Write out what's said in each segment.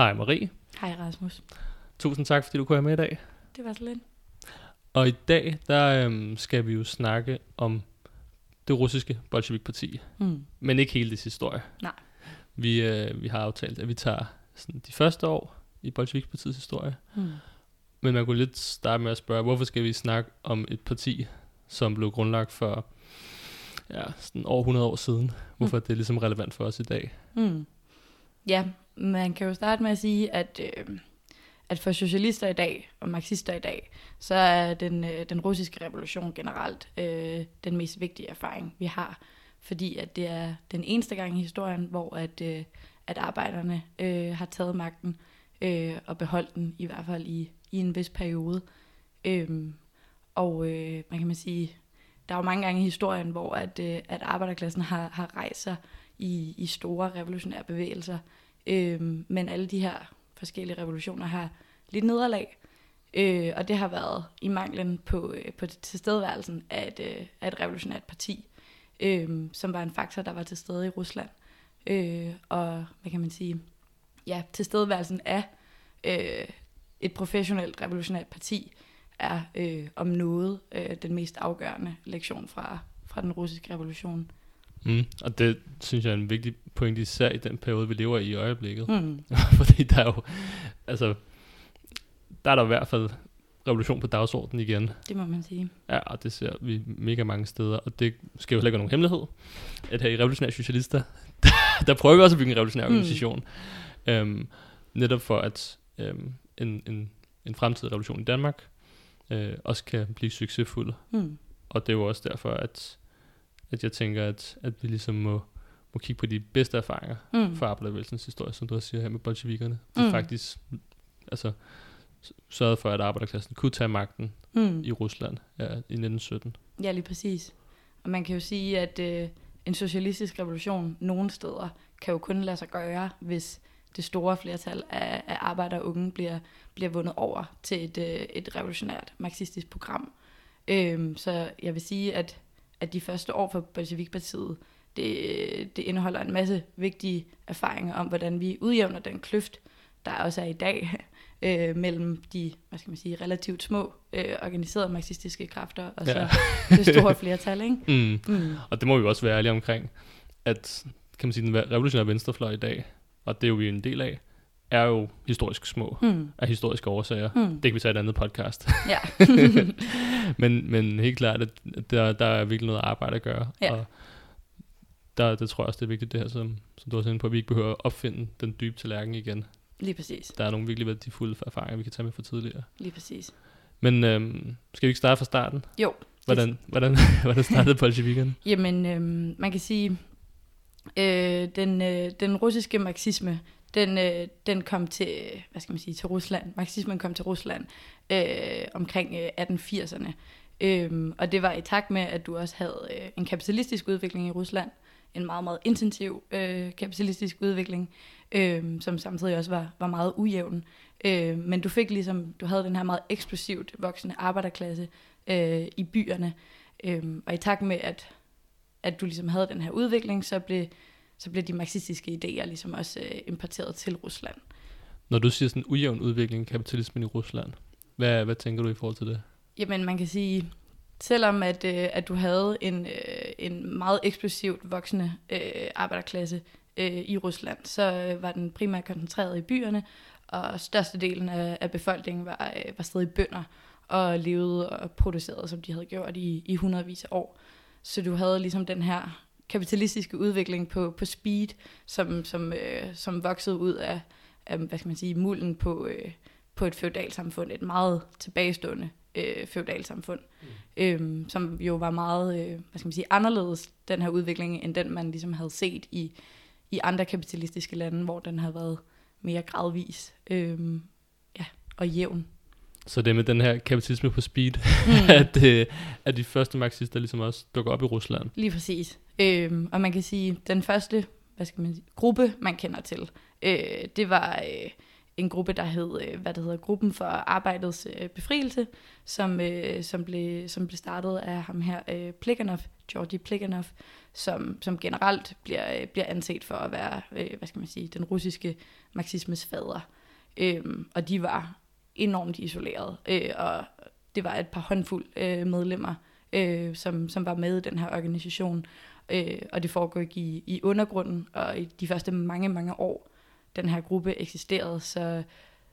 Hej Marie. Hej Rasmus. Tusind tak, fordi du kunne være med i dag. Det var så lidt. Og i dag, der øhm, skal vi jo snakke om det russiske Bolshevik-parti. Mm. Men ikke hele dets historie. Nej. Vi, øh, vi har aftalt, at vi tager sådan, de første år i Bolshevik-partiets historie. Mm. Men man kunne lidt starte med at spørge, hvorfor skal vi snakke om et parti, som blev grundlagt for ja, sådan over 100 år siden? Hvorfor mm. det er ligesom relevant for os i dag? Mm. Ja, man kan jo starte med at sige, at, øh, at for socialister i dag og marxister i dag, så er den, øh, den russiske revolution generelt øh, den mest vigtige erfaring, vi har. Fordi at det er den eneste gang i historien, hvor at, øh, at arbejderne øh, har taget magten øh, og beholdt den, i hvert fald i, i en vis periode. Øhm, og øh, man kan man sige, der er jo mange gange i historien, hvor at, øh, at arbejderklassen har, har rejst sig i, i store revolutionære bevægelser. Øh, men alle de her forskellige revolutioner har lidt nederlag. Øh, og det har været i manglen på, øh, på tilstedeværelsen af et, øh, af et revolutionært parti, øh, som var en faktor, der var til stede i Rusland. Øh, og hvad kan man sige? Ja, tilstedeværelsen af øh, et professionelt revolutionært parti er øh, om noget øh, den mest afgørende lektion fra, fra den russiske revolution. Mm. Og det synes jeg er en vigtig point, især i den periode, vi lever i i øjeblikket. Mm. Fordi der er jo, altså, der er der i hvert fald revolution på dagsordenen igen. Det må man sige. Ja, og det ser vi mega mange steder, og det skal jo heller ikke være nogen hemmelighed, at her i Revolutionære Socialister, der, der prøver vi også at bygge en revolutionær Mm. organisation, øhm, netop for at øhm, en, en, en fremtidig revolution i Danmark øh, også kan blive succesfuld. Mm. Og det er jo også derfor, at, at jeg tænker, at, at vi ligesom må, må kigge på de bedste erfaringer Mm. fra arbejderbevægelsens historie, som du også siger her med bolsjevikerne. De Mm. faktisk altså, sørgede for, at arbejderklassen kunne tage magten Mm. i Rusland ja, i 1917. Ja, lige præcis. Og man kan jo sige, at øh, en socialistisk revolution nogle steder kan jo kun lade sig gøre, hvis det store flertal af, af arbejdere og unge bliver, bliver vundet over til et, øh, et revolutionært marxistisk program. Øhm, så jeg vil sige, at, at de første år for Bolsjevikpartiet, det, det indeholder en masse vigtige erfaringer om, hvordan vi udjævner den kløft, der også er i dag, øh, mellem de hvad skal man sige, relativt små øh, organiserede marxistiske kræfter og så Ja. det store flertal. Ikke? Mm. Mm. Og det må vi også være ærlige omkring, at kan man sige, den revolutionære venstrefløj i dag, og det er jo vi en del af, er jo historisk små Mm. af historiske årsager. Mm. Det kan vi tage et andet podcast. Ja. men, men helt klart, at der, der er virkelig noget arbejde at gøre. Ja. Og der, det tror jeg også, det er vigtigt, det her, som, som du også inde på, at vi ikke behøver at opfinde den dybe tallerken igen. Lige præcis. Der er nogle virkelig værdifulde erfaringer, vi kan tage med fra tidligere. Lige præcis. Men øhm, skal vi ikke starte fra starten? Jo. Hvordan, hvordan, hvordan startede bolsjevikerne? Jamen, øhm, man kan sige, øh, den, øh, den russiske marxisme, den, øh, den kom til, hvad skal man sige, til Rusland. Marxismen kom til Rusland øh, omkring øh, 1880'erne. Øhm, og det var i takt med, at du også havde øh, en kapitalistisk udvikling i Rusland. En meget, meget intensiv øh, kapitalistisk udvikling, øh, som samtidig også var, var meget ujævn. Øh, men du fik ligesom, du havde den her meget eksplosivt voksende arbejderklasse øh, i byerne. Øh, og i takt med, at, at du ligesom havde den her udvikling, så blev, så blev de marxistiske idéer ligesom også øh, importeret til Rusland. Når du siger sådan en ujævn udvikling af kapitalismen i Rusland, hvad, hvad tænker du i forhold til det? Jamen man kan sige, selvom at, øh, at du havde en, øh, en meget eksplosivt voksende øh, arbejderklasse øh, i Rusland, så øh, var den primært koncentreret i byerne, og størstedelen af, af befolkningen var, øh, var stadig bønder og levede og producerede, som de havde gjort i, i hundredvis af år. Så du havde ligesom den her kapitalistiske udvikling på, på speed, som, som, øh, som voksede ud af, af, hvad skal man sige, mulden på, øh, på et feudalsamfund, et meget tilbagestående øh, feudalsamfund, mm. øhm, som jo var meget, øh, hvad skal man sige, anderledes, den her udvikling, end den man ligesom havde set i, i andre kapitalistiske lande, hvor den havde været mere gradvis øhm, ja, og jævn. Så det med den her kapitalisme på speed, Mm. at, øh, at de første marxister ligesom også dukker op i Rusland. Lige præcis. Øhm, og man kan sige, den første hvad skal man sige, gruppe, man kender til, øh, det var øh, en gruppe, der hed, øh, hvad det hedder, Gruppen for Arbejdets øh, Befrielse, som, øh, som, blev, som blev startet af ham her, øh, Plekhanov, Georgi Plekhanov, som, som generelt bliver, øh, bliver anset for at være, øh, hvad skal man sige, den russiske marxismes fader. Øhm, og de var enormt isoleret, øh, og det var et par håndfuld øh, medlemmer, øh, som, som var med i den her organisation, øh, og det foregik i, i undergrunden, og i de første mange, mange år, den her gruppe eksisterede, så,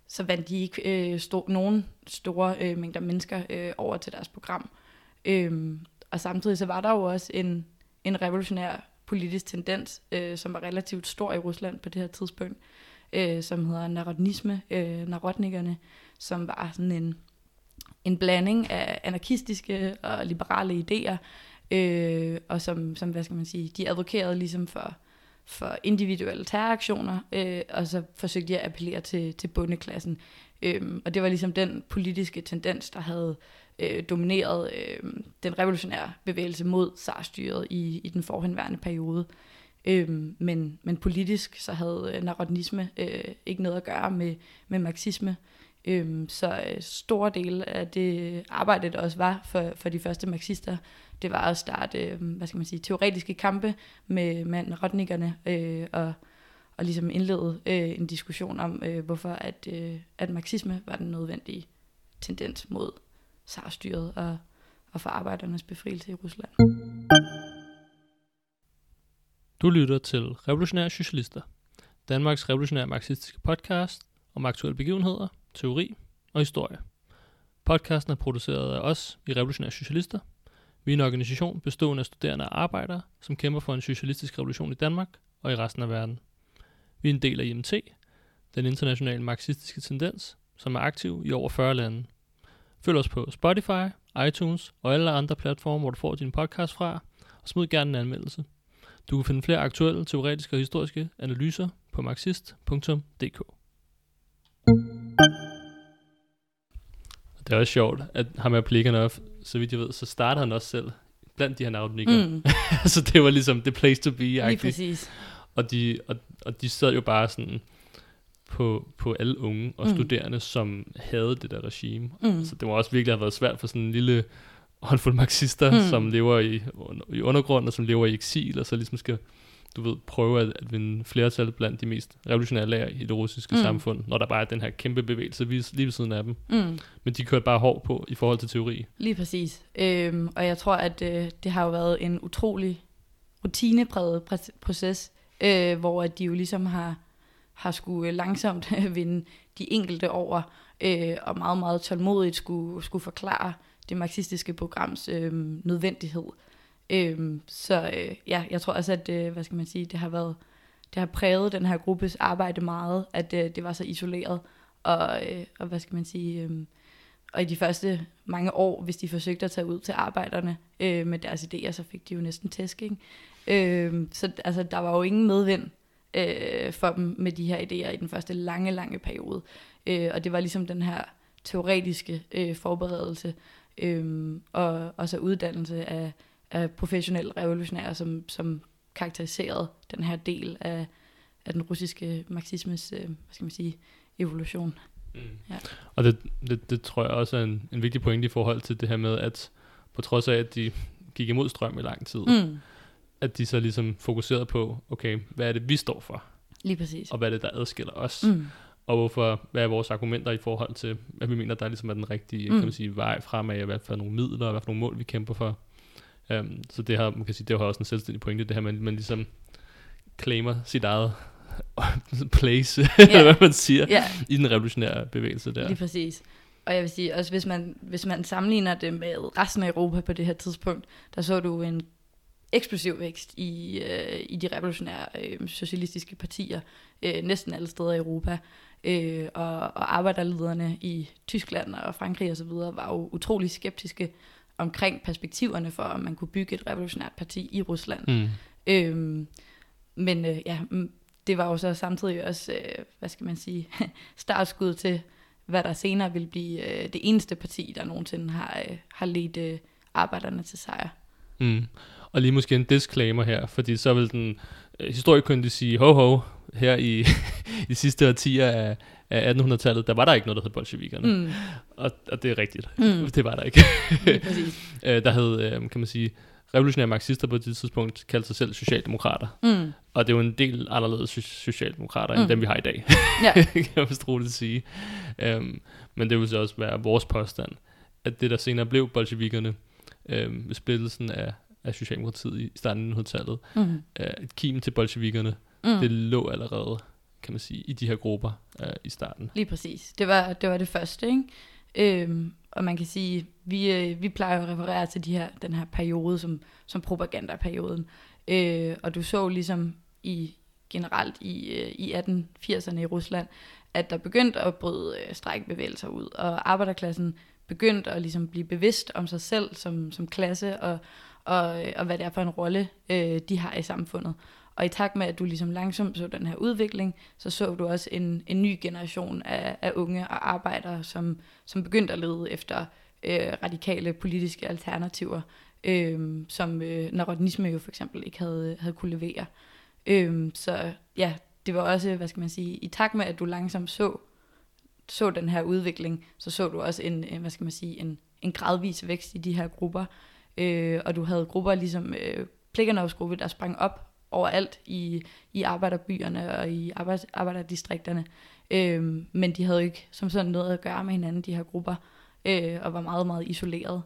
så vandt de ikke øh, sto, nogen store øh, mængder mennesker øh, over til deres program. Øh, og samtidig så var der jo også en, en revolutionær politisk tendens, øh, som var relativt stor i Rusland på det her tidspunkt, øh, som hedder narodnisme, øh, narodnikerne, som var sådan en, en blanding af anarkistiske og liberale idéer, øh, og som, som, hvad skal man sige, de advokerede ligesom for, for individuelle terroraktioner, øh, og så forsøgte de at appellere til, til bundeklassen. Øh, og det var ligesom den politiske tendens, der havde øh, domineret øh, den revolutionære bevægelse mod zarstyret i, i den forhenværende periode. Øhm, men, men politisk så havde øh, narodnisme øh, ikke noget at gøre med, med marxisme. Øhm, så øh, store dele af det arbejde, der også var for, for de første marxister, det var at starte, øh, hvad skal man sige, teoretiske kampe med, med rotnikkerne øh, og, og ligesom indlede øh, en diskussion om, øh, hvorfor at, øh, at marxisme var den nødvendige tendens mod sarstyret og, og for arbejdernes befrielse i Rusland. Du lytter til Revolutionære Socialister, Danmarks revolutionære marxistiske podcast om aktuelle begivenheder, teori og historie. Podcasten er produceret af os i Revolutionære Socialister. Vi er en organisation bestående af studerende og arbejdere, som kæmper for en socialistisk revolution i Danmark og i resten af verden. Vi er en del af IMT, den internationale marxistiske tendens, som er aktiv i over 40 lande. Følg os på Spotify, iTunes og alle andre platforme, hvor du får din podcast fra, og smid gerne en anmeldelse. Du kan finde flere aktuelle, teoretiske og historiske analyser på marxist.dk. Det er også sjovt, at ham med Plekanov, så vidt jeg ved, så starter han også selv blandt de her navnikker. Mm. så det var ligesom the place to be. Lige præcis. Og de, og, og de sad jo bare sådan på, på alle unge og mm. studerende, som havde det der regime. Mm. Så det må også virkelig have været svært for sådan en lille håndfuld marxister, mm. som lever i, i undergrunden, og som lever i eksil, og så ligesom skal du ved, prøve at, at vinde flertal blandt de mest revolutionære lærer i det russiske mm. samfund, når der bare er den her kæmpe bevægelse lige ved siden af dem. Mm. Men de kørte bare hård på i forhold til teori. Lige præcis. Øhm, og jeg tror, at øh, det har jo været en utrolig rutinepræget proces, øh, hvor at de jo ligesom har, har skulle langsomt vinde de enkelte over, øh, og meget, meget tålmodigt skulle, skulle forklare det marxistiske programs øh, nødvendighed. Øhm, så øh, ja, jeg tror også, at øh, hvad skal man sige, det har været, det har præget den her gruppes arbejde meget, at øh, det var så isoleret, og, øh, og hvad skal man sige, øh, og i de første mange år, hvis de forsøgte at tage ud til arbejderne øh, med deres idéer, så fik de jo næsten tæsk, ikke? Øh, så altså, der var jo ingen medvind øh, for dem med de her idéer i den første lange, lange periode. Øh, og det var ligesom den her teoretiske øh, forberedelse, øh, og, og så uddannelse af af professionelle revolutionære, som, som karakteriserede den her del af, af den russiske marxismes, øh, hvad skal man sige, evolution. Mm. Ja. Og det, det, det tror jeg også er en, en vigtig point i forhold til det her med, at på trods af, at de gik imod strøm i lang tid, mm. at de så ligesom fokuserede på, okay, hvad er det, vi står for? Lige præcis. Og hvad er det, der adskiller os? Mm. Og hvorfor, hvad er vores argumenter i forhold til, hvad vi mener, der ligesom er den rigtige mm. kan man sige, vej fremad, hvad for nogle midler, og hvad for nogle mål, vi kæmper for. Um, så det har, man kan sige, det har også en selvstændig pointe, det her, man, man ligesom claimer sit eget place, yeah. eller hvad man siger, yeah. i den revolutionære bevægelse der. Lige præcis. Og jeg vil sige, også hvis man, hvis man sammenligner det med resten af Europa på det her tidspunkt, der så du en eksplosiv vækst i, øh, i de revolutionære øh, socialistiske partier, øh, næsten alle steder i Europa. Øh, og, og arbejderlederne i Tyskland og Frankrig osv. var jo utrolig skeptiske omkring perspektiverne for, om man kunne bygge et revolutionært parti i Rusland. Mm. Øhm, men øh, ja, det var jo så samtidig også, øh, hvad skal man sige, startskud til, hvad der senere vil blive øh, det eneste parti, der nogensinde har, øh, har ledt øh, arbejderne til sejr. Mm. Og lige måske en disclaimer her, fordi så vil den øh, historikyndige sige, ho ho, her i de sidste årtier af, af 1800-tallet, der var der ikke noget, der hed bolsjevikerne. Mm. Og, og det er rigtigt. Mm. Det var der ikke. øh, der hed, øh, kan man sige, revolutionære marxister på det tidspunkt kaldte sig selv socialdemokrater. Mm. Og det er jo en del anderledes so- socialdemokrater, end Mm. dem, vi har i dag, Ja. kan jeg vist roligt sige. Um, men det vil så også være vores påstand, at det, der senere blev bolsjevikerne, um, med splittelsen af, af Socialdemokratiet i starten af 1900-tallet, Mm. uh, et kim til bolsjevikerne, Mm. det lå allerede, kan man sige, i de her grupper øh, i starten. Lige præcis. Det var det, var det første, ikke? Øhm, og man kan sige, vi, øh, vi plejer at referere til de her, den her periode som, som propagandaperioden. Øh, og du så ligesom i generelt i, øh, i 1880'erne i Rusland, at der begyndte at bryde øh, strækbevægelser ud, og arbejderklassen begyndte at ligesom blive bevidst om sig selv som, som klasse, og, og, øh, og hvad det er for en rolle, øh, de har i samfundet. Og i takt med, at du ligesom langsomt så den her udvikling, så så du også en, en ny generation af, af unge og arbejdere, som, som begyndte at lede efter øh, radikale politiske alternativer, øh, som øh, narodnisme jo for eksempel ikke havde, havde kunne levere. Øh, så ja, det var også, hvad skal man sige, i takt med, at du langsomt så, så den her udvikling, så så du også en, øh, hvad skal man sige, en, en gradvis vækst i de her grupper, øh, og du havde grupper ligesom øh, Plikkernovs gruppe, der sprang op overalt i, i arbejderbyerne og i arbejds, arbejderdistrikterne. Øhm, men de havde ikke som sådan noget at gøre med hinanden, de her grupper, øh, og var meget, meget isoleret,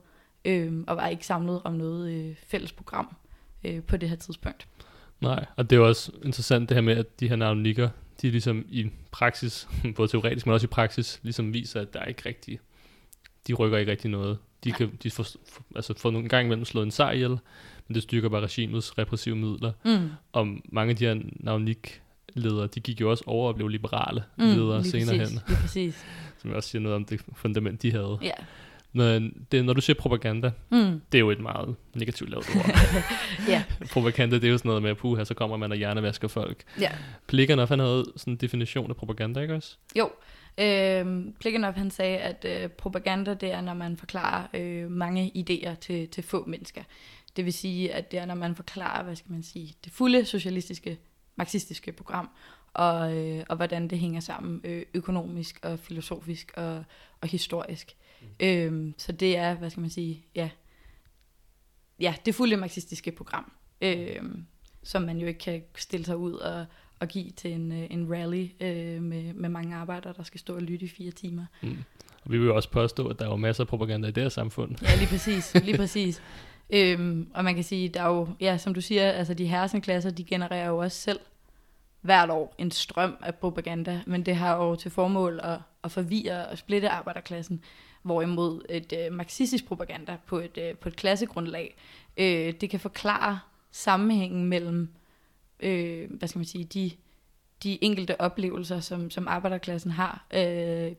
øh, og var ikke samlet om noget øh, fælles program øh, på det her tidspunkt. Nej, og det er også interessant det her med, at de her navnikker, de ligesom i praksis, både teoretisk, men også i praksis, ligesom viser, at der er ikke rigtig, de rykker ikke rigtig noget. De kan de får, altså får nogle gang imellem slået en sejr ihjel, men det styrker bare regimets repressive midler. Mm. Og mange af de her navnik-ledere, de gik jo også over og blev liberale Mm, ledere senere præcis, hen, Lige præcis. som også siger noget om det fundament, de havde. Ja. Men det, når du siger propaganda, Mm. det er jo et meget negativt lavet ord. ja. propaganda, det er jo sådan noget med, at puha, så kommer man og hjernevasker folk. ja. Plikkernoff, han havde sådan en definition af propaganda, ikke også? Jo, øh, Plikkenov han sagde, at øh, propaganda det er, når man forklarer øh, mange idéer til, til få mennesker. Det vil sige, at det er, når man forklarer, hvad skal man sige, det fulde socialistiske, marxistiske program, og, øh, og hvordan det hænger sammen øh, økonomisk og filosofisk og, og historisk. Mm. Øh, så det er, hvad skal man sige, ja, ja det fulde marxistiske program, øh, som man jo ikke kan stille sig ud og, og give til en, øh, en rally øh, med, med mange arbejdere, der skal stå og lytte i fire timer. Mm. Og vi vil jo også påstå, at der er jo masser af propaganda i det her samfund. Ja, lige præcis. Lige præcis. Øhm, og man kan sige, der er jo, ja, som du siger, altså de hersenklasser, de genererer jo også selv hvert år en strøm af propaganda, men det har jo til formål at, at forvirre og splitte arbejderklassen, hvorimod et øh, marxistisk propaganda på et, øh, på et klassegrundlag, øh, det kan forklare sammenhængen mellem, øh, hvad skal man sige, de, de enkelte oplevelser, som, som arbejderklassen har øh,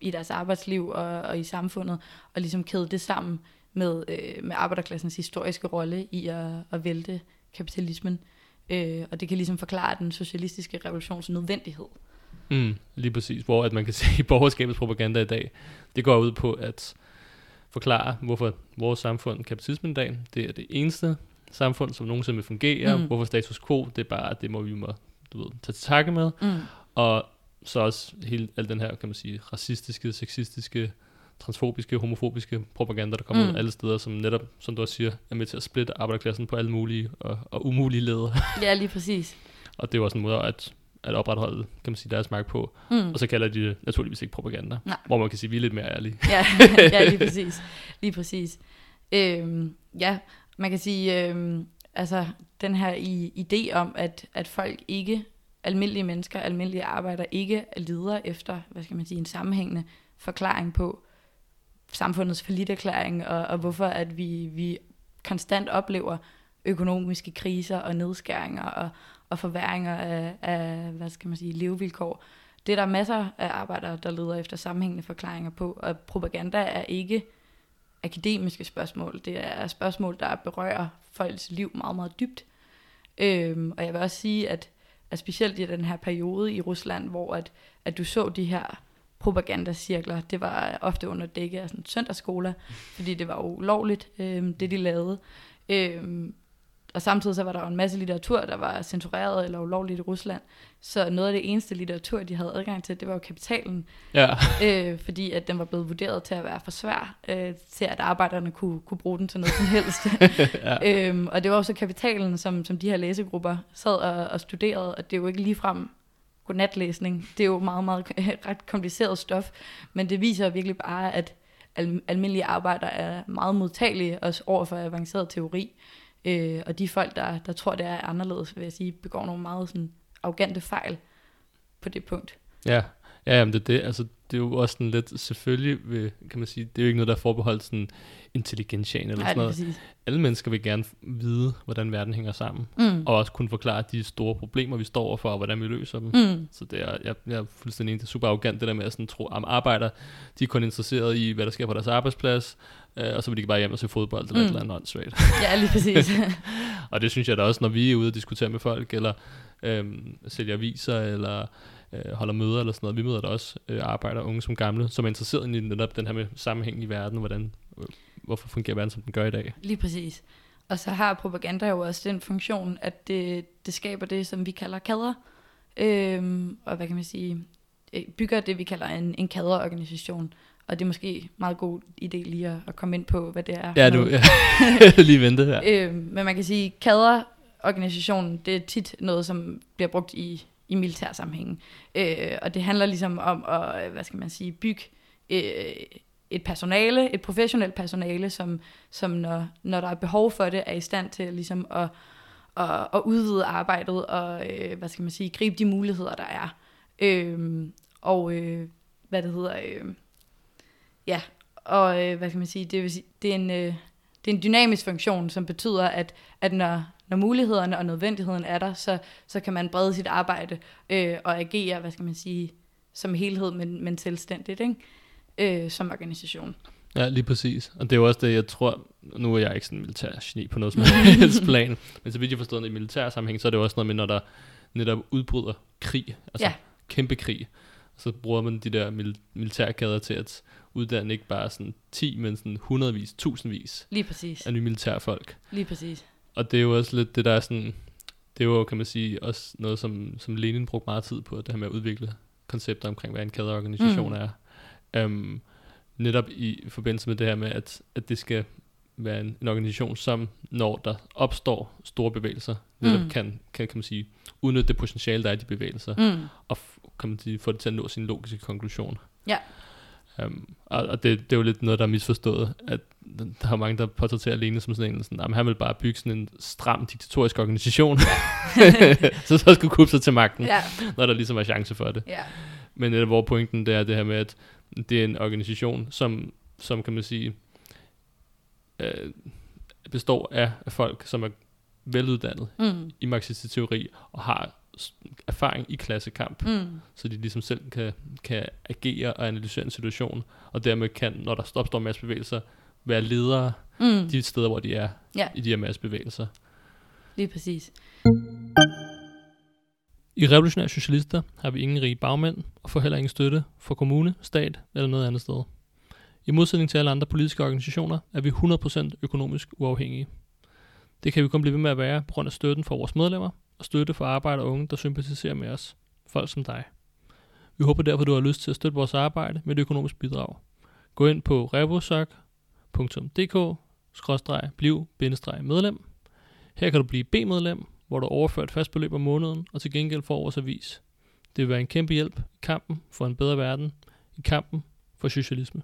i deres arbejdsliv og, og i samfundet, og ligesom kæde det sammen med, øh, med arbejderklassens historiske rolle i at, at vælte kapitalismen. Øh, og det kan ligesom forklare den socialistiske revolutions nødvendighed. Mm, lige præcis. Hvor at man kan se, at borgerskabets propaganda i dag, det går ud på at forklare, hvorfor vores samfund, kapitalismen i dag, det er det eneste samfund, som nogensinde vil fungere. Mm. Hvorfor status quo, det er bare, det må vi må, du ved, tage til takke med. Mm. Og så også hele al den her, kan man sige, racistiske, sexistiske, transfobiske, homofobiske propaganda, der kommer Mm. ud alle steder, som netop, som du også siger, er med til at splitte arbejderklassen på alle mulige og, og umulige leder. Ja, lige præcis. og det er jo også en måde at, at opretholde, kan man sige, deres magt på. Mm. Og så kalder de det naturligvis ikke propaganda. Nej. Hvor man kan sige, at vi er lidt mere ærlige. ja, ja, lige præcis. Lige præcis. Øhm, ja, man kan sige, øhm, altså den her i, idé om, at, at folk ikke, almindelige mennesker, almindelige arbejdere, ikke leder efter, hvad skal man sige, en sammenhængende forklaring på samfundets forlitterklæring, og, og hvorfor at vi, vi konstant oplever økonomiske kriser og nedskæringer og, og forværinger af, af, hvad skal man sige, levevilkår. Det er der masser af arbejdere, der leder efter sammenhængende forklaringer på, og propaganda er ikke akademiske spørgsmål. Det er spørgsmål, der berører folks liv meget, meget dybt. Øhm, og jeg vil også sige, at, at specielt i den her periode i Rusland, hvor at, at du så de her propagandacirkler, det var ofte under dække af sådan søndagsskoler, fordi det var ulovligt, øhm, det de lavede. Øhm, og samtidig så var der jo en masse litteratur, der var censureret eller ulovligt i Rusland. Så noget af det eneste litteratur, de havde adgang til, det var jo kapitalen. Ja. øh, fordi at den var blevet vurderet til at være for svær, øh, til at arbejderne kunne, kunne bruge den til noget som helst. ja. øhm, og det var også kapitalen, som, som de her læsegrupper sad og, og studerede, og det er jo ikke ligefrem godnatlæsning. Det er jo meget, meget ret kompliceret stof, men det viser virkelig bare, at al, almindelige arbejdere er meget modtagelige også over for avanceret teori. Øh, og de folk, der, der tror, det er anderledes, vil jeg sige, begår nogle meget sådan, arrogante fejl på det punkt. Ja, ja jamen det, er det, altså, det er jo også sådan lidt, selvfølgelig vil, kan man sige, det er jo ikke noget, der er forbeholdt sådan intelligentian eller Nej, sådan noget. præcis. Alle mennesker vil gerne vide, hvordan verden hænger sammen, Mm. og også kunne forklare de store problemer, vi står overfor, og hvordan vi løser dem. Mm. Så det er, jeg, jeg er fuldstændig enig, det er super arrogant, det der med at sådan tro, at arbejder, de er kun interesseret i, hvad der sker på deres arbejdsplads, øh, og så vil de bare hjem og se fodbold, eller Mm. et eller andet åndssvagt. Ja, lige præcis. Og det synes jeg da også, når vi er ude og diskutere med folk, eller øhm, sælger aviser, eller øh, holder møder eller sådan noget. Vi møder da også øh, arbejder, unge som gamle, som er interesseret i netop den her med sammenhæng i verden, hvordan, øh, hvorfor fungerer verden, som den gør i dag. Lige præcis. Og så har propaganda jo også den funktion, at det, det skaber det, som vi kalder kader. Øhm, og hvad kan man sige, øh, bygger det, vi kalder en, en kaderorganisation. Og det er måske meget god idé lige at, at komme ind på, hvad det er. Ja, du ja. lige vente her. Øhm, men man kan sige, kaderorganisationen, det er tit noget, som bliver brugt i, i militær sammenhæng. Øh, og det handler ligesom om at, øh, hvad skal man sige, bygge øh, et personale, et professionelt personale, som, som når, når der er behov for det, er i stand til ligesom at, at, at udvide arbejdet og, øh, hvad skal man sige, gribe de muligheder, der er. Øh, og øh, hvad det hedder, øh, ja, og øh, hvad skal man sige, det, vil sige, det er en... Øh, det er en dynamisk funktion, som betyder, at, at når, når mulighederne og nødvendigheden er der, så, så kan man brede sit arbejde øh, og agere, hvad skal man sige, som helhed, men, men selvstændigt, ikke? Øh, som organisation. Ja, lige præcis. Og det er jo også det, jeg tror, nu er jeg ikke sådan en militær geni på noget som helst plan, men så vidt jeg forstår det i militær sammenhæng, så er det jo også noget med, når der netop udbryder krig, altså Ja. kæmpe krig, så bruger man de der mil- militærkader til at uddanne ikke bare sådan 10, men sådan hundredvis, tusindvis Lige præcis. af nye militærfolk. Lige præcis. Og det er jo også lidt det, der er sådan, det er jo, kan man sige, også noget, som, som Lenin brugte meget tid på, det her med at udvikle koncepter omkring, hvad en kaderorganisation Mm. mm. er. Um, netop i forbindelse med det her med, at, at det skal være en, en organisation, som når der opstår store bevægelser, netop Mm. kan, kan, kan man sige, udnytte det potentiale, der er i de bevægelser, Mm. og f- kan man sige, få det til at nå sin logiske konklusion. Ja. Um, og og det, det er jo lidt noget, der er misforstået, at der er mange, der portrætterer alene som sådan en, sådan, jamen, han vil bare bygge sådan en stram diktatorisk organisation, så så skulle kubbe sig til magten, Ja. når der ligesom er chance for det. ja. Men det, hvor pointen det er det her med, at det er en organisation, som, som kan man sige, øh, består af, folk, som er veluddannet Mm. i marxistisk teori, og har erfaring i klassekamp, Mm. så de ligesom selv kan, kan agere og analysere en situation, og dermed kan, når der opstår massebevægelser, være ledere Mm. de steder, hvor de er Ja. i de her massebevægelser. Lige præcis. I Revolutionære Socialister har vi ingen rige bagmænd, og får heller ingen støtte fra kommune, stat eller noget andet sted. I modsætning til alle andre politiske organisationer er vi 100% økonomisk uafhængige. Det kan vi kun blive ved med at være på grund af støtten fra vores medlemmer, og støtte for arbejde og unge, der sympatiserer med os. Folk som dig. Vi håber derfor, du har lyst til at støtte vores arbejde med et økonomisk bidrag. Gå ind på revosok.dk-bliv-medlem. Her kan du blive B-medlem, hvor du overfører et fast beløb om måneden, og til gengæld får vores avis. Det vil være en kæmpe hjælp i kampen for en bedre verden, i kampen for socialisme.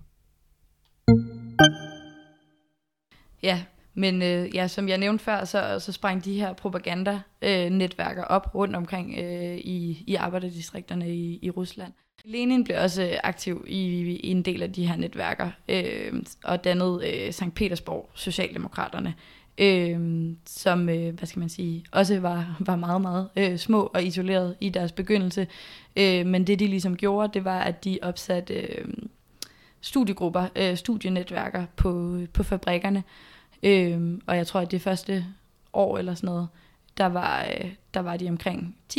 Ja, men øh, ja, som jeg nævnte før, så, så sprang de her propaganda-netværker op rundt omkring øh, i, i arbejderdistrikterne i, i Rusland. Lenin blev også øh, aktiv i, i en del af de her netværker, øh, og dannede øh, Sankt Petersborg Socialdemokraterne, øh, som, øh, hvad skal man sige, også var, var meget, meget øh, små og isoleret i deres begyndelse. Øh, men det, de ligesom gjorde, det var, at de opsatte øh, studiegrupper, øh, studienetværker på, på fabrikkerne, Øhm, og jeg tror, at det første år eller sådan noget, der var, øh, der var de omkring 10-15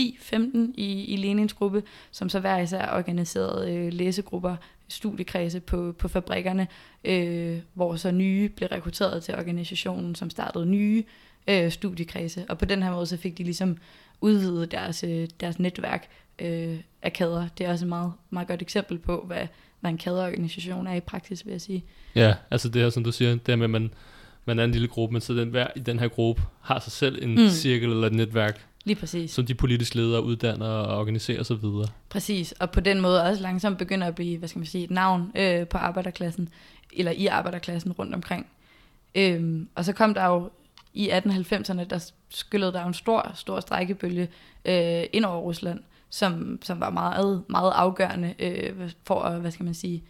i, i Lenins gruppe, som så hver især organiserede øh, læsegrupper, studiekredse på, på fabrikkerne, øh, hvor så nye blev rekrutteret til organisationen, som startede nye øh, studiekredse. Og på den her måde så fik de ligesom udvidet deres, øh, deres netværk øh, af kæder. Det er også et meget, meget godt eksempel på, hvad, hvad en kaderorganisation er i praksis, vil jeg sige. Ja, altså det her, som du siger, det her med, at man, man er en lille gruppe, men så den, hver i den her gruppe har sig selv en mm. cirkel eller et netværk, Lige præcis. som de politiske ledere uddanner og organiserer osv. Præcis, og på den måde også langsomt begynder at blive, hvad skal man sige, et navn øh, på arbejderklassen, eller i arbejderklassen rundt omkring. Øhm, og så kom der jo i 1890'erne, der skyllede der en stor, stor strækkebølge øh, ind over Rusland, som, som var meget, meget afgørende øh, for at, hvad skal man sige,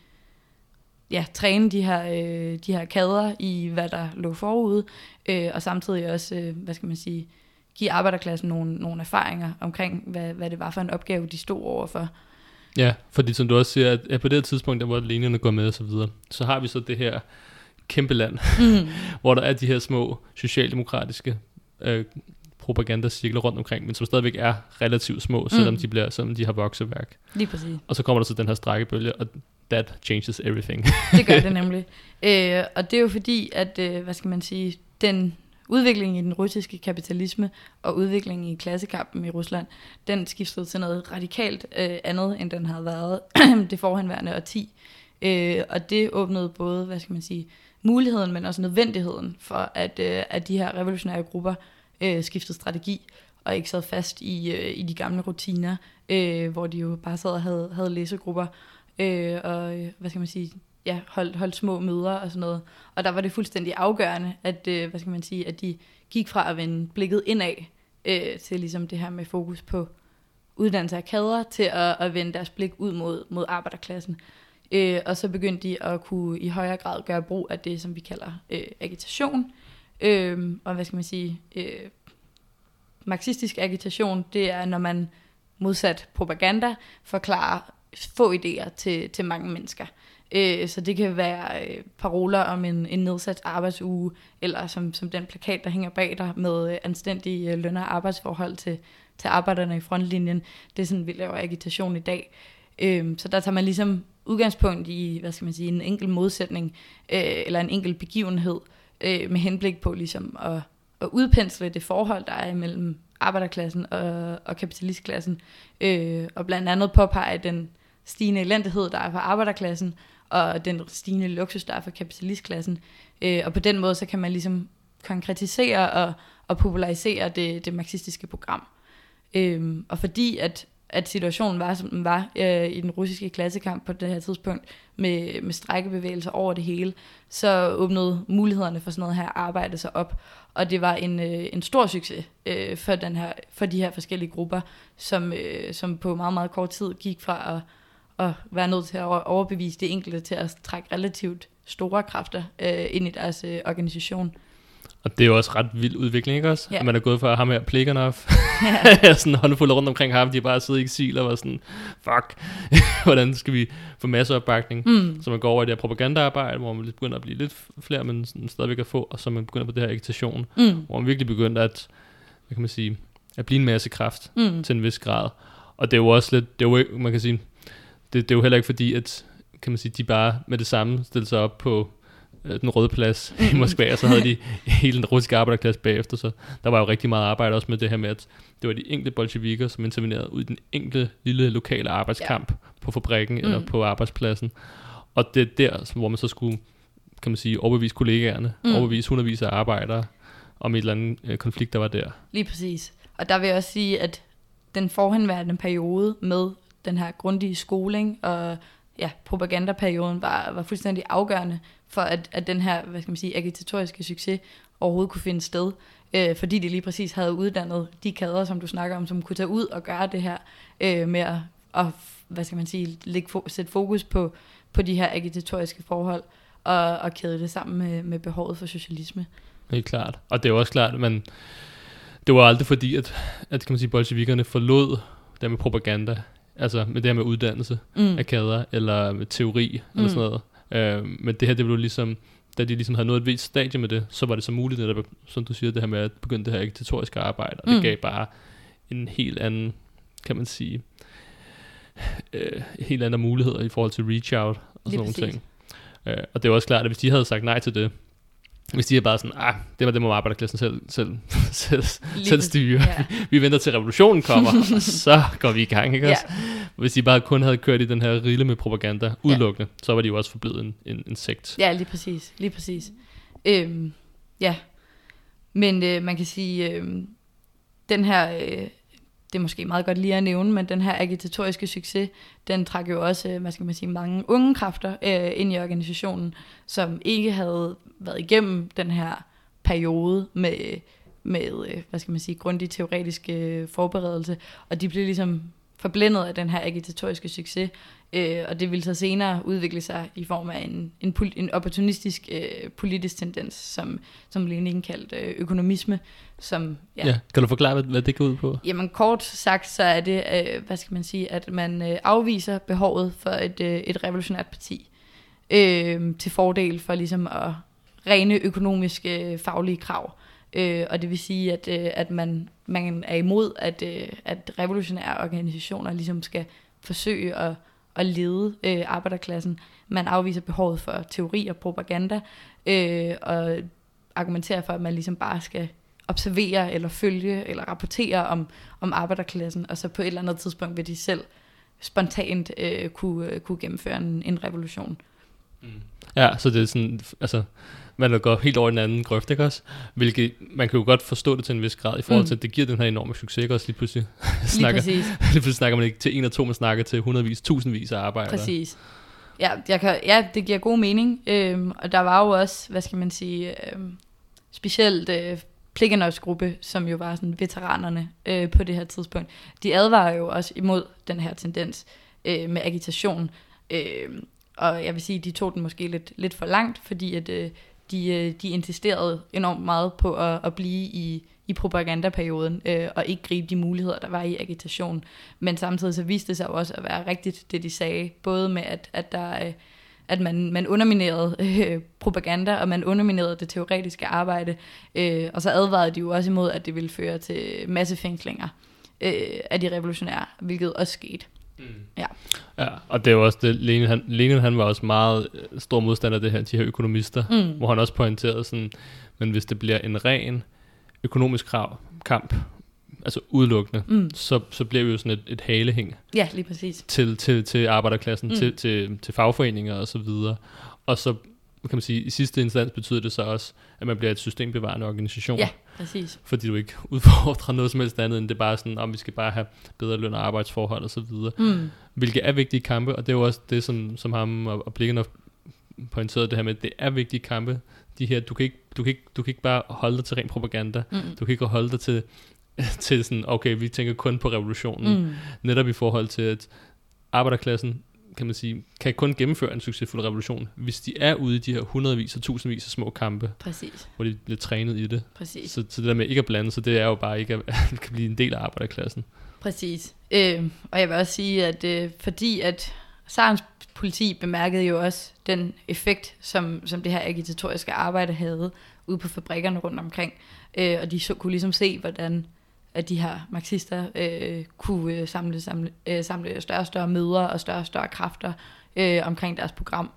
ja, træne de her, øh, de her kader i, hvad der lå forude, øh, og samtidig også, øh, hvad skal man sige, give arbejderklassen nogle, nogle erfaringer omkring, hvad, hvad det var for en opgave, de stod overfor. Ja, fordi som du også siger, at, at på det tidspunkt, der hvor linjerne går med og så videre, så har vi så det her kæmpe land, mm. hvor der er de her små socialdemokratiske øh, propagandacirkler rundt omkring, men som stadigvæk er relativt små, selvom mm. de bliver, selvom de har vokseværk. Lige præcis. Og så kommer der så den her strækkebølge, og that changes everything. det gør det nemlig. Øh, og det er jo fordi, at, øh, hvad skal man sige, den udvikling i den russiske kapitalisme og udviklingen i klassekampen i Rusland, den skiftede til noget radikalt øh, andet, end den havde været det forhenværende årti. Øh, og det åbnede både, hvad skal man sige, muligheden, men også nødvendigheden for, at, øh, at de her revolutionære grupper øh, skiftede strategi og ikke sad fast i, øh, i de gamle rutiner, øh, hvor de jo bare sad og havde, havde læsegrupper øh, og, øh, hvad skal man sige, ja, holdt, holdt små møder og sådan noget. Og der var det fuldstændig afgørende, at, øh, hvad skal man sige, at de gik fra at vende blikket indad øh, til ligesom det her med fokus på uddannelse af kader, til at, at vende deres blik ud mod, mod arbejderklassen. Øh, og så begyndte de at kunne i højere grad gøre brug af det, som vi kalder øh, agitation. Øh, og hvad skal man sige, øh, marxistisk agitation, det er, når man modsat propaganda forklarer få idéer til, til mange mennesker. Øh, så det kan være øh, paroler om en, en nedsat arbejdsuge, eller som, som den plakat, der hænger bag dig med øh, anstændige øh, løn- og arbejdsforhold til, til arbejderne i frontlinjen. Det er sådan, vi laver agitation i dag. Øh, så der tager man ligesom udgangspunkt i, hvad skal man sige, en enkelt modsætning, øh, eller en enkelt begivenhed, øh, med henblik på ligesom at, at udpensle det forhold, der er mellem arbejderklassen og, og kapitalistklassen, øh, og blandt andet påpege den stigende elendighed, der er for arbejderklassen, og den stigende luksus, der er for kapitalistklassen. Øh, og på den måde, så kan man ligesom konkretisere og, og popularisere det, det marxistiske program. Øh, og fordi at, at situationen var, som den var øh, i den russiske klassekamp på det her tidspunkt, med, med strækkebevægelser over det hele, så åbnede mulighederne for sådan noget her arbejde sig op. Og det var en, øh, en stor succes øh, for, den her, for de her forskellige grupper, som, øh, som på meget, meget kort tid gik fra at at være nødt til at overbevise det enkelte til at trække relativt store kræfter øh, ind i deres øh, organisation. Og det er jo også ret vild udvikling, ikke også? Ja. At man er gået fra ham her Pleganov, ja. sådan håndfuld rundt omkring ham, de bare sidder i eksil og var sådan, fuck, hvordan skal vi få masse opbakning? Mm. Så man går over i det her propagandaarbejde, hvor man begynder at blive lidt flere, men sådan stadigvæk at få, og så man begynder på det her agitation, mm. hvor man virkelig begynder at, hvad kan man sige, at blive en masse kraft mm. til en vis grad. Og det er jo også lidt, det er jo, man kan sige, det, det er jo heller ikke fordi, at kan man sige, de bare med det samme stillede sig op på øh, den røde plads i Moskva, og så havde de hele den russiske arbejderklasse bagefter, så der var jo rigtig meget arbejde også med det her med, at det var de enkelte bolsjevikker, som intervenerede ud i den enkelte lille lokale arbejdskamp ja. på fabrikken mm. eller på arbejdspladsen. Og det er der, hvor man så skulle, kan man sige, overbevise kollegaerne, mm. overbevise hundredvis af arbejdere om et eller andet øh, konflikt, der var der. Lige præcis. Og der vil jeg også sige, at den forhenværende periode med den her grundige skoling og ja, propagandaperioden var, var fuldstændig afgørende for, at, at den her, hvad skal man sige, agitatoriske succes overhovedet kunne finde sted. Øh, fordi de lige præcis havde uddannet de kader, som du snakker om, som kunne tage ud og gøre det her øh, med at, og, hvad skal man sige, lægge, sætte fokus på, på de her agitatoriske forhold og, og kæde det sammen med, med behovet for socialisme. Helt klart. Og det er også klart, men det var aldrig fordi, at, at kan man sige, bolsjevikerne forlod det med propaganda altså med det her med uddannelse mm. af kader, eller med teori, mm. eller sådan noget. Øh, men det her, det blev ligesom, da de ligesom havde nået et vist stadie med det, så var det så muligt, netop, som du siger, det her med at begynde det her agitatoriske arbejde, og det Mm. gav bare en helt anden, kan man sige, øh, helt andre muligheder i forhold til reach out og sådan Lige nogle præcis. ting. Øh, og det er også klart, at hvis de havde sagt nej til det, hvis de er bare sådan, ah, det var det må arbejderklassen selv, selv, selv, selv styre. Ja. Vi venter til revolutionen kommer, og så går vi i gang, ikke Ja. også? Hvis de bare kun havde kørt i den her rille med propaganda udelukkende, så var de jo også forblevet en, en, en sekt. Ja, lige præcis. Lige præcis. Øhm, ja. Men øh, man kan sige, øh, den her, øh, det er måske meget godt lige at nævne, men den her agitatoriske succes, den trak jo også, øh, hvad skal man sige, mange unge kræfter øh, ind i organisationen, som ikke havde været igennem den her periode med, med øh, hvad skal man sige, grundig teoretisk øh, forberedelse, og de blev ligesom forblændet af den her agitatoriske succes, øh, og det ville så senere udvikle sig i form af en, en, en opportunistisk øh, politisk tendens, som, som Lenin kaldte øh, økonomisme, som Ja. ja. Kan du forklare, hvad, hvad det går ud på? Jamen kort sagt, så er det, øh, hvad skal man sige, at man øh, afviser behovet for et, øh, et revolutionært parti øh, til fordel for ligesom at rene økonomiske øh, faglige krav. Øh, og det vil sige, at, øh, at man, man er imod, at, øh, at revolutionære organisationer ligesom skal forsøge at, at lede øh, arbejderklassen. Man afviser behovet for teori og propaganda, øh, og argumenterer for, at man ligesom bare skal observere eller følge eller rapportere om, om arbejderklassen, og så på et eller andet tidspunkt vil de selv spontant øh, kunne, øh, kunne gennemføre en, en revolution. Ja, så det er sådan, altså, man gået helt over i den anden grøft, ikke også? Hvilket, man kan jo godt forstå det til en vis grad, i forhold Mm. til, at det giver den her enorme succes, ikke også? Lige pludselig, Lige snakker, præcis. lige pludselig snakker man ikke til en og to, man snakker til hundredvis, tusindvis af arbejdere. Præcis. Ja, jeg kan, ja, det giver god mening. Øhm, og der var jo også, hvad skal man sige, øhm, specielt øh, Pleganovs gruppe, som jo var sådan veteranerne øh, på det her tidspunkt. De advarer jo også imod den her tendens øh, med agitation. Øh, og jeg vil sige, de tog den måske lidt, lidt for langt, fordi at, øh, de, øh, de insisterede enormt meget på at, at blive i, i propagandaperioden, øh, og ikke gribe de muligheder, der var i agitation. Men samtidig så viste det sig jo også at være rigtigt, det de sagde, både med at, at der... Øh, at man, man underminerede øh, propaganda, og man underminerede det teoretiske arbejde. Øh, og så advarede de jo også imod, at det ville føre til massefængslinger øh, af de revolutionære, hvilket også skete. Mm. Ja. Ja, og det er jo også det, Lenin han, Lenin, han var også meget øh, stor modstander af det her, de her økonomister, Mm. hvor han også pointerede sådan, men hvis det bliver en ren økonomisk krav, kamp, altså udelukkende, Mm. så, så bliver vi jo sådan et, et halehæng Ja, lige præcis. til, til, til arbejderklassen, mm. til, til, til fagforeninger og så videre. Og så kan man sige, i sidste instans betyder det så også, at man bliver et systembevarende organisation, Ja, præcis. fordi du ikke udfordrer noget som helst andet, end det er bare sådan, om vi skal bare have bedre løn og arbejdsforhold og så videre. Mm. Hvilket er vigtige kampe, og det er jo også det, som, som ham og, og Blikkenhoff pointerede det her med, at det er vigtige kampe. De her, du kan ikke, du kan ikke, du kan ikke bare holde dig til ren propaganda. Mm. Du kan ikke holde dig til, til sådan, okay, vi tænker kun på revolutionen. Mm. Netop i forhold til, at arbejderklassen, kan man sige, kan kun gennemføre en succesfuld revolution, hvis de er ude i de her hundredvis og tusindvis af små kampe, Præcis, hvor de bliver trænet i det. præcis. Så, så det der med ikke at blande sig, det er jo bare ikke at, at kan blive en del af arbejderklassen. Præcis. Øh, og jeg vil også sige, at øh, fordi at Sarens politi bemærkede jo også den effekt, som, som det her agitatoriske arbejde havde ude på fabrikkerne rundt omkring. Øh, og de så, kunne ligesom se, hvordan at de her marxister øh, kunne øh, samle, samle, øh, samle større og større møder og større og større kræfter øh, omkring deres program.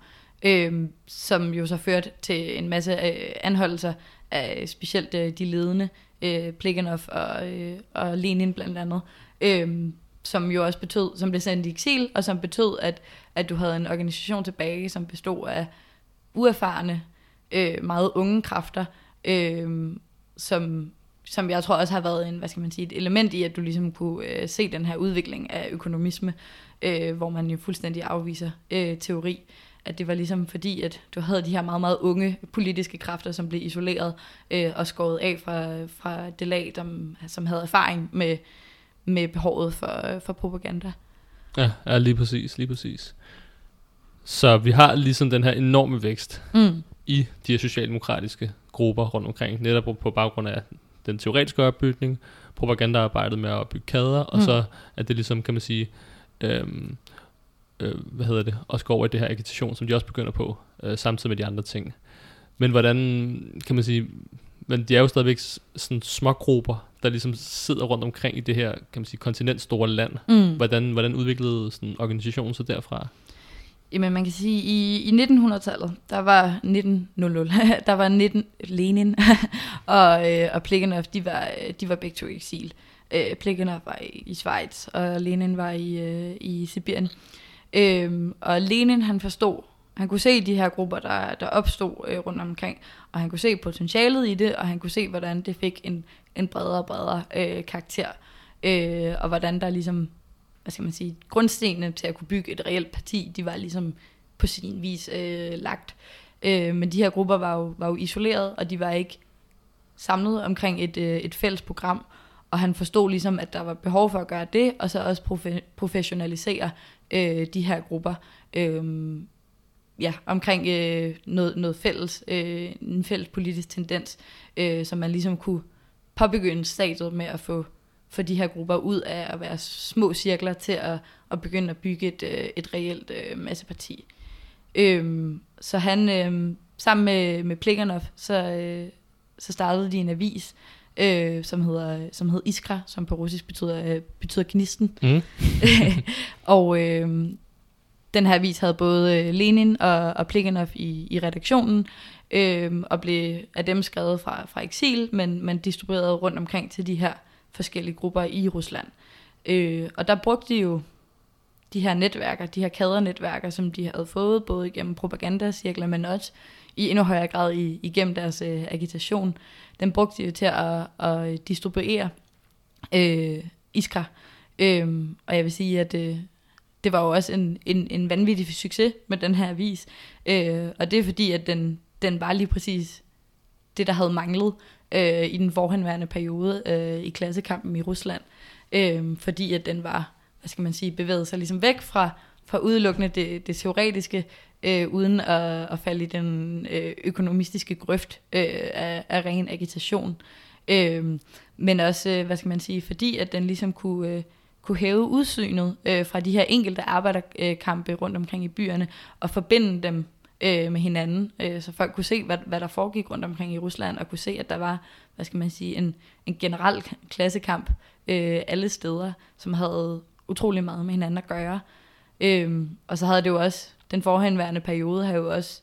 Øh, som jo så førte til en masse øh, anholdelser af specielt øh, de ledende, øh, Pleganov og, øh, og Lenin blandt andet, øh, som jo også betød, som blev sendt i eksil, og som betød, at, at du havde en organisation tilbage, som bestod af uerfarne, øh, meget unge kræfter, øh, som, som jeg tror også har været en, hvad skal man sige, et element i, at du ligesom kunne øh, se den her udvikling af økonomisme, øh, hvor man jo fuldstændig afviser øh, teori. At det var ligesom fordi, at du havde de her meget, meget unge politiske kræfter, som blev isoleret øh, og skåret af fra, fra det lag, som, som havde erfaring med, med behovet for, for propaganda. Ja, ja, lige præcis, lige præcis. Så vi har ligesom den her enorme vækst Mm. i de her socialdemokratiske grupper rundt omkring, netop på- på baggrund af den teoretiske opbygning, propagandaarbejdet med at opbygge kader, og Mm. så at det ligesom, kan man sige, øhm, øh, hvad hedder det, også går over i det her agitation, som de også begynder på, øh, samtidig med de andre ting. Men hvordan, kan man sige, men de er jo stadigvæk sådan små grupper, der ligesom sidder rundt omkring i det her, kan man sige, kontinentstore land. Mm. Hvordan, hvordan udviklede sådan organisationen sig derfra? Jamen man kan sige, i, i 1900-tallet, der var 1900, der var 19, Lenin og, øh, og Plekhanov, de var, de var begge to i eksil. Øh, Plekhanov var i, i Schweiz, og Lenin var i, øh, i Sibirien. Øh, og Lenin, han forstod, han kunne se de her grupper, der, der opstod øh, rundt omkring, og han kunne se potentialet i det, og han kunne se, hvordan det fik en, en bredere og bredere øh, karakter, øh, og hvordan der ligesom hvad skal man sige, grundstenene til at kunne bygge et reelt parti, de var ligesom på sin vis øh, lagt. Øh, men de her grupper var jo, var jo isoleret, og de var ikke samlet omkring et, øh, et fælles program, og han forstod ligesom, at der var behov for at gøre det, og så også profe- professionalisere øh, de her grupper øh, ja, omkring øh, noget, noget fælles, øh, en fælles politisk tendens, øh, som man ligesom kunne påbegynde statet med at få få de her grupper ud af at være små cirkler til at, at begynde at bygge et, øh, et reelt øh, masseparti. Øhm, så han, øh, sammen med, med Plekhanov, så, øh, så startede de en avis, øh, som, hedder, som hedder Iskra, som på russisk betyder, øh, betyder gnisten. Mm. og øh, den her avis havde både øh, Lenin og, og Plekhanov i, i redaktionen, øh, og blev af dem skrevet fra, fra eksil, men, men distribueret rundt omkring til de her forskellige grupper i Rusland. Øh, og der brugte de jo de her netværker, de her kadernetværker, som de havde fået, både igennem propagandacirkler, men også i endnu højere grad i, igennem deres øh, agitation. Den brugte de jo til at, at distribuere øh, Iskra. Øh, og jeg vil sige, at øh, det var jo også en, en, en vanvittig succes med den her avis. Øh, og det er fordi, at den, den var lige præcis det, der havde manglet øh, i den forhenværende periode øh, i klassekampen i Rusland. Øh, fordi at den var, hvad skal man sige, bevæget sig ligesom væk fra, fra udelukkende det, det teoretiske, øh, uden at, at falde i den øh, økonomistiske grøft øh, af, af ren agitation. Øh, men også, øh, hvad skal man sige, fordi at den ligesom kunne, øh, kunne hæve udsynet øh, fra de her enkelte arbejderkampe rundt omkring i byerne, og forbinde dem øh, med hinanden, øh, så folk kunne se, hvad, hvad der foregik rundt omkring i Rusland, og kunne se, at der var, hvad skal man sige, en, en generel klassekamp øh, alle steder, som havde utrolig meget med hinanden at gøre. Øh, og så havde det jo også, den forhenværende periode har jo også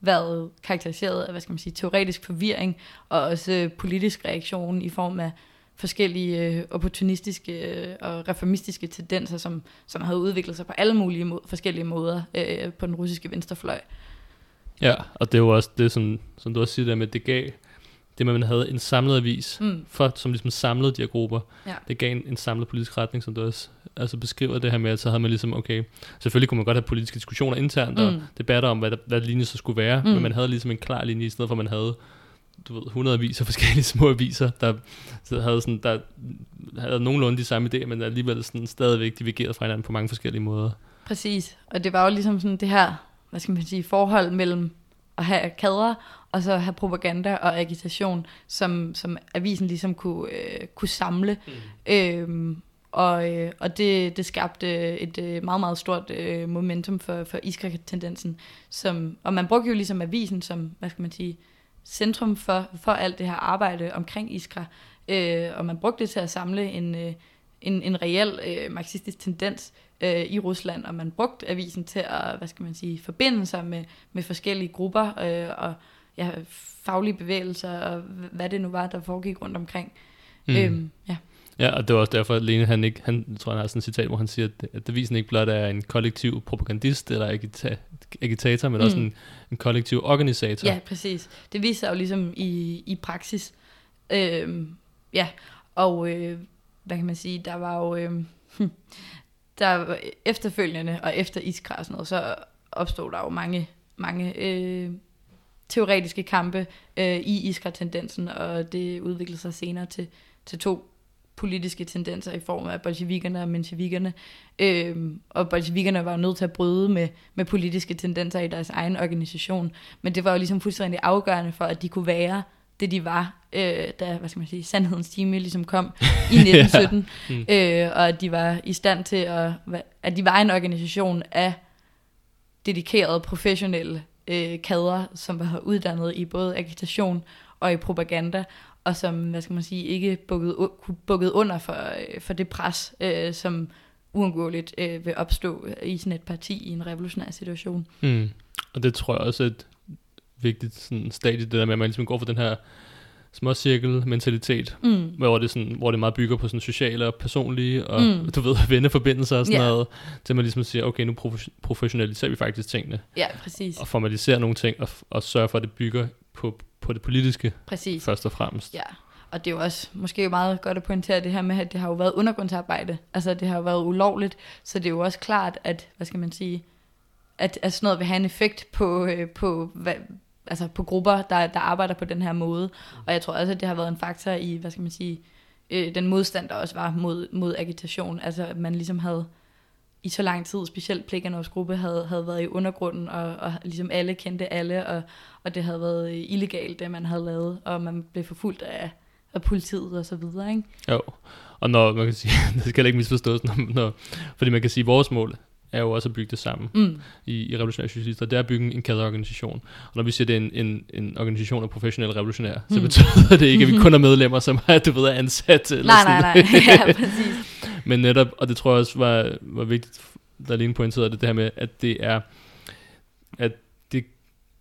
været karakteriseret af, hvad skal man sige, teoretisk forvirring, og også øh, politisk reaktion i form af forskellige øh, opportunistiske øh, og reformistiske tendenser, som, som havde udviklet sig på alle mulige må- forskellige måder øh, på den russiske venstrefløj. Ja, og det jo også det, som, som du også siger der med, det gav det, med, at man havde en samlet avis, Mm. for, som ligesom samlede de her grupper. Ja. Det gav en, en samlet politisk retning, som du også altså beskriver det her med, at så havde man ligesom, okay, selvfølgelig kunne man godt have politiske diskussioner internt, mm. og debatter om, hvad, der, hvad linjen så skulle være. Mm. men man havde ligesom en klar linje, i stedet for at man havde du ved, 100 aviser, forskellige små aviser, der, så havde, sådan, der havde nogenlunde de samme idéer, men alligevel sådan stadigvæk divergeret fra hinanden på mange forskellige måder. Præcis, og det var jo ligesom sådan det her, hvad skal man sige, forhold mellem at have kader, og så have propaganda og agitation, som, som avisen ligesom kunne, øh, kunne samle. Mm. Øhm, og øh, og det, det skabte et øh, meget, meget stort øh, momentum for, for Iskra-tendensen. Som, og man brugte jo ligesom avisen som, hvad skal man sige, centrum for, for alt det her arbejde omkring Iskra. Øh, og man brugte det til at samle en, øh, en, en reel øh, marxistisk tendens øh, i Rusland, og man brugte avisen til at, hvad skal man sige, forbinde sig med, med forskellige grupper øh, og ja, faglige bevægelser, og hvad det nu var, der foregik rundt omkring. Mm. Øhm, ja. Ja, og det var også derfor, at Lene, han ikke, han tror, han har sådan et citat, hvor han siger, at, avisen ikke blot er en kollektiv propagandist eller agita, agitator, men mm. også en, en kollektiv organisator. ja, præcis. Det viser jo ligesom i, i praksis. Øhm, ja, og øh, hvad kan man sige, der var jo... Øh, der efterfølgende og efter Iskra og sådan noget, så opstod der jo mange, mange øh, teoretiske kampe øh, i Iskra-tendensen, og det udviklede sig senere til, til to politiske tendenser i form af bolsjevikerne og mensjevikerne. Øhm, og bolsjevikerne var jo nødt til at bryde med, med politiske tendenser i deres egen organisation. Men det var jo ligesom fuldstændig afgørende for, at de kunne være det, de var, øh, da hvad skal man sige, sandhedens time ligesom kom i 1917. Mm. øh, og at de var i stand til at, at de var en organisation af dedikerede, professionelle øh, kader, som var uddannet i både agitation og i propaganda, og som, hvad skal man sige, ikke bukket, bukket under for, øh, for det pres, øh, som uundgåeligt øh, vil opstå i sådan et parti i en revolutionær situation. Mm. Og det tror jeg også er et vigtigt sådan, stadie, det der med, at man ligesom går for den her småcirkel-mentalitet, mm. hvor, det sådan, hvor det meget bygger på sådan sociale og personlige, og mm. du ved, venneforbindelser og sådan yeah. noget, til man ligesom siger, okay, nu professionaliserer vi faktisk tingene. Ja, præcis. Og formaliserer nogle ting, og, og sørger for, at det bygger på, på det politiske, præcis. først og fremmest. Ja, og det er jo også måske meget godt at pointere det her med, at det har jo været undergrundsarbejde. Altså, det har jo været ulovligt, så det er jo også klart, at, hvad skal man sige, at, at sådan noget vil have en effekt på, øh, på hvad, altså på grupper, der, der arbejder på den her måde. Og jeg tror også, at det har været en faktor i, hvad skal man sige, øh, den modstand, der også var mod, mod agitation. Altså at man ligesom havde i så lang tid, specielt Pleganovs gruppe, havde, havde været i undergrunden, og, og ligesom alle kendte alle, og, og det havde været illegalt, det man havde lavet, og man blev forfulgt af, af politiet og så videre, ikke? Jo, og når man kan sige, det skal ikke misforstås, når, når, fordi man kan sige, at vores mål er jo også at bygge det samme mm. i, i revolutionære socialister. Det er at bygge en kædeorganisation. Og når vi siger, det er en, en, en organisation af professionelle revolutionære, mm. så betyder det ikke, at vi kun er medlemmer, som er, du ved, er ansat. Eller nej, sådan. nej, nej, ja, præcis. Men netop, og det tror jeg også var, var vigtigt, der lige pointerede det, det her med, at det er, at det,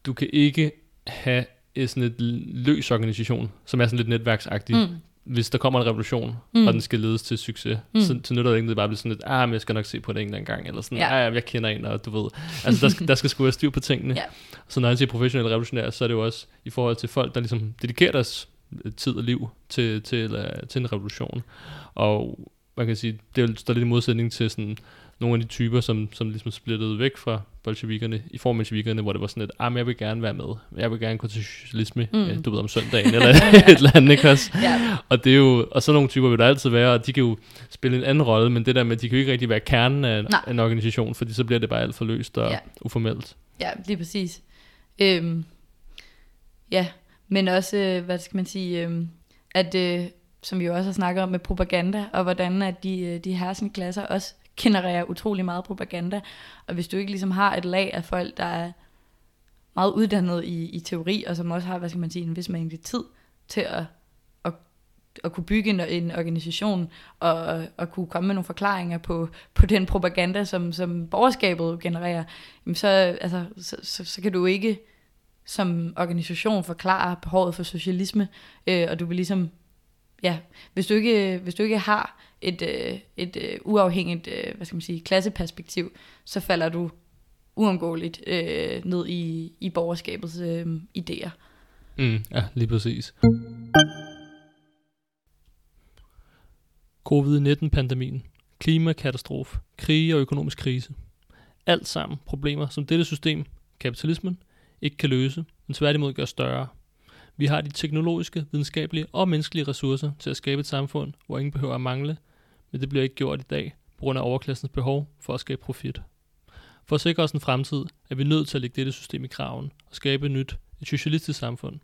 du kan ikke have sådan et løs organisation, som er sådan lidt netværksagtig. Mm hvis der kommer en revolution, mm. og den skal ledes til succes, mm. så, så nytter det ikke, det bare bliver sådan lidt, ah, men jeg skal nok se på det en eller anden gang, eller sådan, ja. ah, jeg kender en, og du ved. Altså, der skal, der skal sgu være styr på tingene. ja. Så når jeg siger professionelle revolutionære, så er det jo også i forhold til folk, der ligesom dedikerer deres tid og liv til, til, til, til en revolution. Og man kan sige, det står lidt i modsætning til sådan nogle af de typer, som, som ligesom splittede væk fra bolsjevikerne, i form af bolsjevikerne, hvor det var sådan et, ah, men jeg vil gerne være med, jeg vil gerne gå til socialisme, mm. ja, du ved, om søndagen, eller et eller andet, ikke også? ja. Og det er jo, og sådan nogle typer vil der altid være, og de kan jo spille en anden rolle, men det der med, de kan jo ikke rigtig være kernen af Nej. en organisation, fordi så bliver det bare alt for løst og ja. uformelt. Ja, lige præcis. Øhm, ja, men også, øh, hvad skal man sige, øhm, at øh, som vi jo også har snakket om med propaganda, og hvordan at de, øh, de hersende klasser også genererer utrolig meget propaganda. Og hvis du ikke ligesom har et lag af folk, der er meget uddannet i, i teori, og som også har, hvad skal man sige, en vis mængde tid til at, at, at kunne bygge en, en organisation, og at kunne komme med nogle forklaringer på, på den propaganda, som, som borgerskabet genererer, jamen så, altså, så, så, så kan du ikke som organisation forklare behovet for socialisme, øh, og du vil ligesom ja, hvis du ikke, hvis du ikke har et, øh, et øh, uafhængigt øh, hvad skal man sige, klasseperspektiv, så falder du uundgåeligt øh, ned i, i borgerskabets øh, idéer. Mm, ja, lige præcis. Covid-19-pandemien, klimakatastrofe, krige og økonomisk krise. Alt sammen problemer, som dette system, kapitalismen, ikke kan løse, men tværtimod gør større – vi har de teknologiske, videnskabelige og menneskelige ressourcer til at skabe et samfund, hvor ingen behøver at mangle, men det bliver ikke gjort i dag på grund af overklassens behov for at skabe profit. For at sikre os en fremtid, er vi nødt til at lægge dette system i kraven og skabe et nyt, et socialistisk samfund.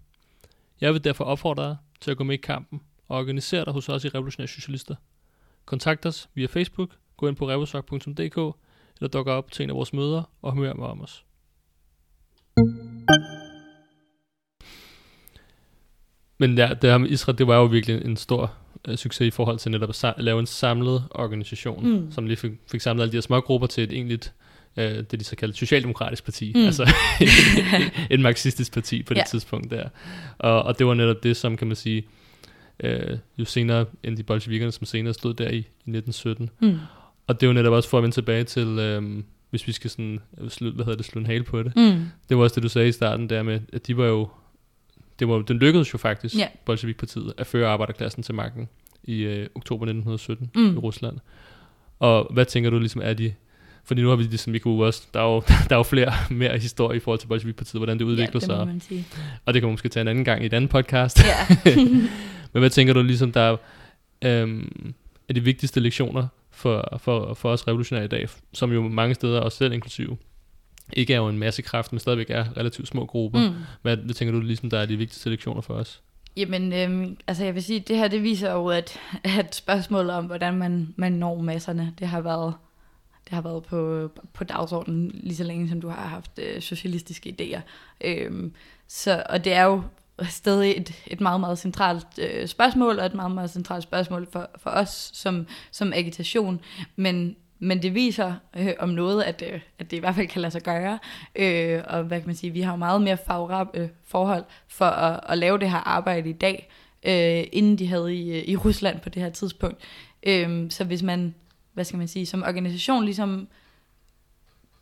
Jeg vil derfor opfordre dig til at gå med i kampen og organisere dig hos os i Revolutionære Socialister. Kontakt os via Facebook, gå ind på revosok.dk eller dukke op til en af vores møder og hør med om os. Men ja, det her med Israel, det var jo virkelig en stor uh, succes i forhold til netop at lave en samlet organisation, mm. som lige fik, fik samlet alle de her små grupper til et egentligt, uh, det de så kaldte socialdemokratisk parti, mm. altså et marxistisk parti på det ja. tidspunkt der. Og, og det var netop det, som kan man sige, uh, jo senere end de bolsjevikerne, som senere stod der i, i 1917. Mm. Og det var netop også for at vende tilbage til, um, hvis vi skal sådan, slu, hvad hedder det, slå en hale på det. Mm. Det var også det, du sagde i starten der med, at de var jo det var, den lykkedes jo faktisk, ja. Bolsjevik-partiet, at føre arbejderklassen til magten i øh, oktober 1917 mm. i Rusland. Og hvad tænker du ligesom er de... Fordi nu har vi ligesom, vi kunne også, der er jo, der er jo flere mere historie i forhold til Bolsjevik-partiet, hvordan det udvikler ja, det sig. Og det kan man måske tage en anden gang i et andet podcast. Ja. Men hvad tænker du ligesom, der er, øhm, er de vigtigste lektioner for, for, for os revolutionære i dag, som jo mange steder, også selv inklusive, ikke er jo en masse kraft, men stadigvæk er relativt små grupper. Mm. Hvad det tænker du ligesom, der er de vigtigste lektioner for os? Jamen, øhm, altså jeg vil sige, det her det viser jo, at, at spørgsmålet om, hvordan man, man når masserne, det har været det har været på, på dagsordenen lige så længe, som du har haft øh, socialistiske idéer. Øhm, så, og det er jo stadig et, et meget, meget centralt øh, spørgsmål, og et meget, meget centralt spørgsmål for, for os som, som agitation. Men, men det viser øh, om noget, at, øh, at det i hvert fald kan lade sig gøre. Øh, og hvad kan man sige, vi har jo meget mere favorable øh, forhold for at, at lave det her arbejde i dag, øh, inden de havde i, øh, i Rusland på det her tidspunkt. Øh, så hvis man, hvad skal man sige, som organisation ligesom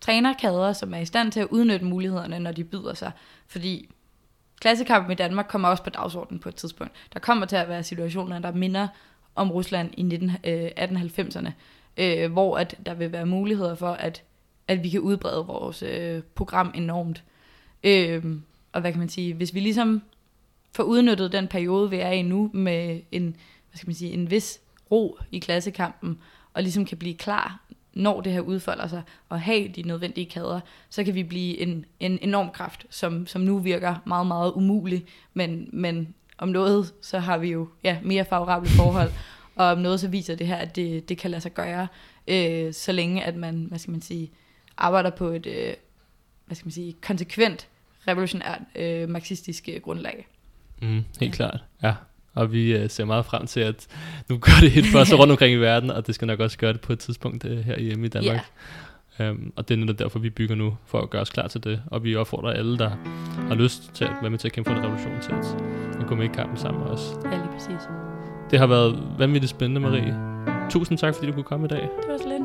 træner kader, som er i stand til at udnytte mulighederne, når de byder sig. Fordi klassekampen i Danmark kommer også på dagsordenen på et tidspunkt. Der kommer til at være situationer, der minder om Rusland i 19, øh, 1890'erne, øh, hvor at der vil være muligheder for, at, at vi kan udbrede vores øh, program enormt. Øh, og hvad kan man sige, hvis vi ligesom får udnyttet den periode, vi er i nu, med en, hvad skal man sige, en vis ro i klassekampen, og ligesom kan blive klar, når det her udfolder sig, og have de nødvendige kader, så kan vi blive en, en enorm kraft, som, som nu virker meget, meget umulig, men, men om noget, så har vi jo ja, mere favorable forhold, og om noget, så viser det her, at det, det kan lade sig gøre, øh, så længe at man, hvad skal man sige, arbejder på et, øh, hvad skal man sige, konsekvent revolutionært øh, marxistisk øh, grundlag. Mm, helt ja. klart, ja. Og vi uh, ser meget frem til, at nu gør det helt for os rundt omkring i verden, og det skal nok også gøre det på et tidspunkt uh, her hjemme i Danmark. Yeah. Um, og det er netop derfor, vi bygger nu, for at gøre os klar til det. Og vi opfordrer alle, der har lyst til at være med til at kæmpe for en revolution, til at, at gå med i kampen sammen med os. Ja, lige præcis. Det har været vanvittigt spændende, Marie. Tusind tak, fordi du kunne komme i dag. Det var så lidt.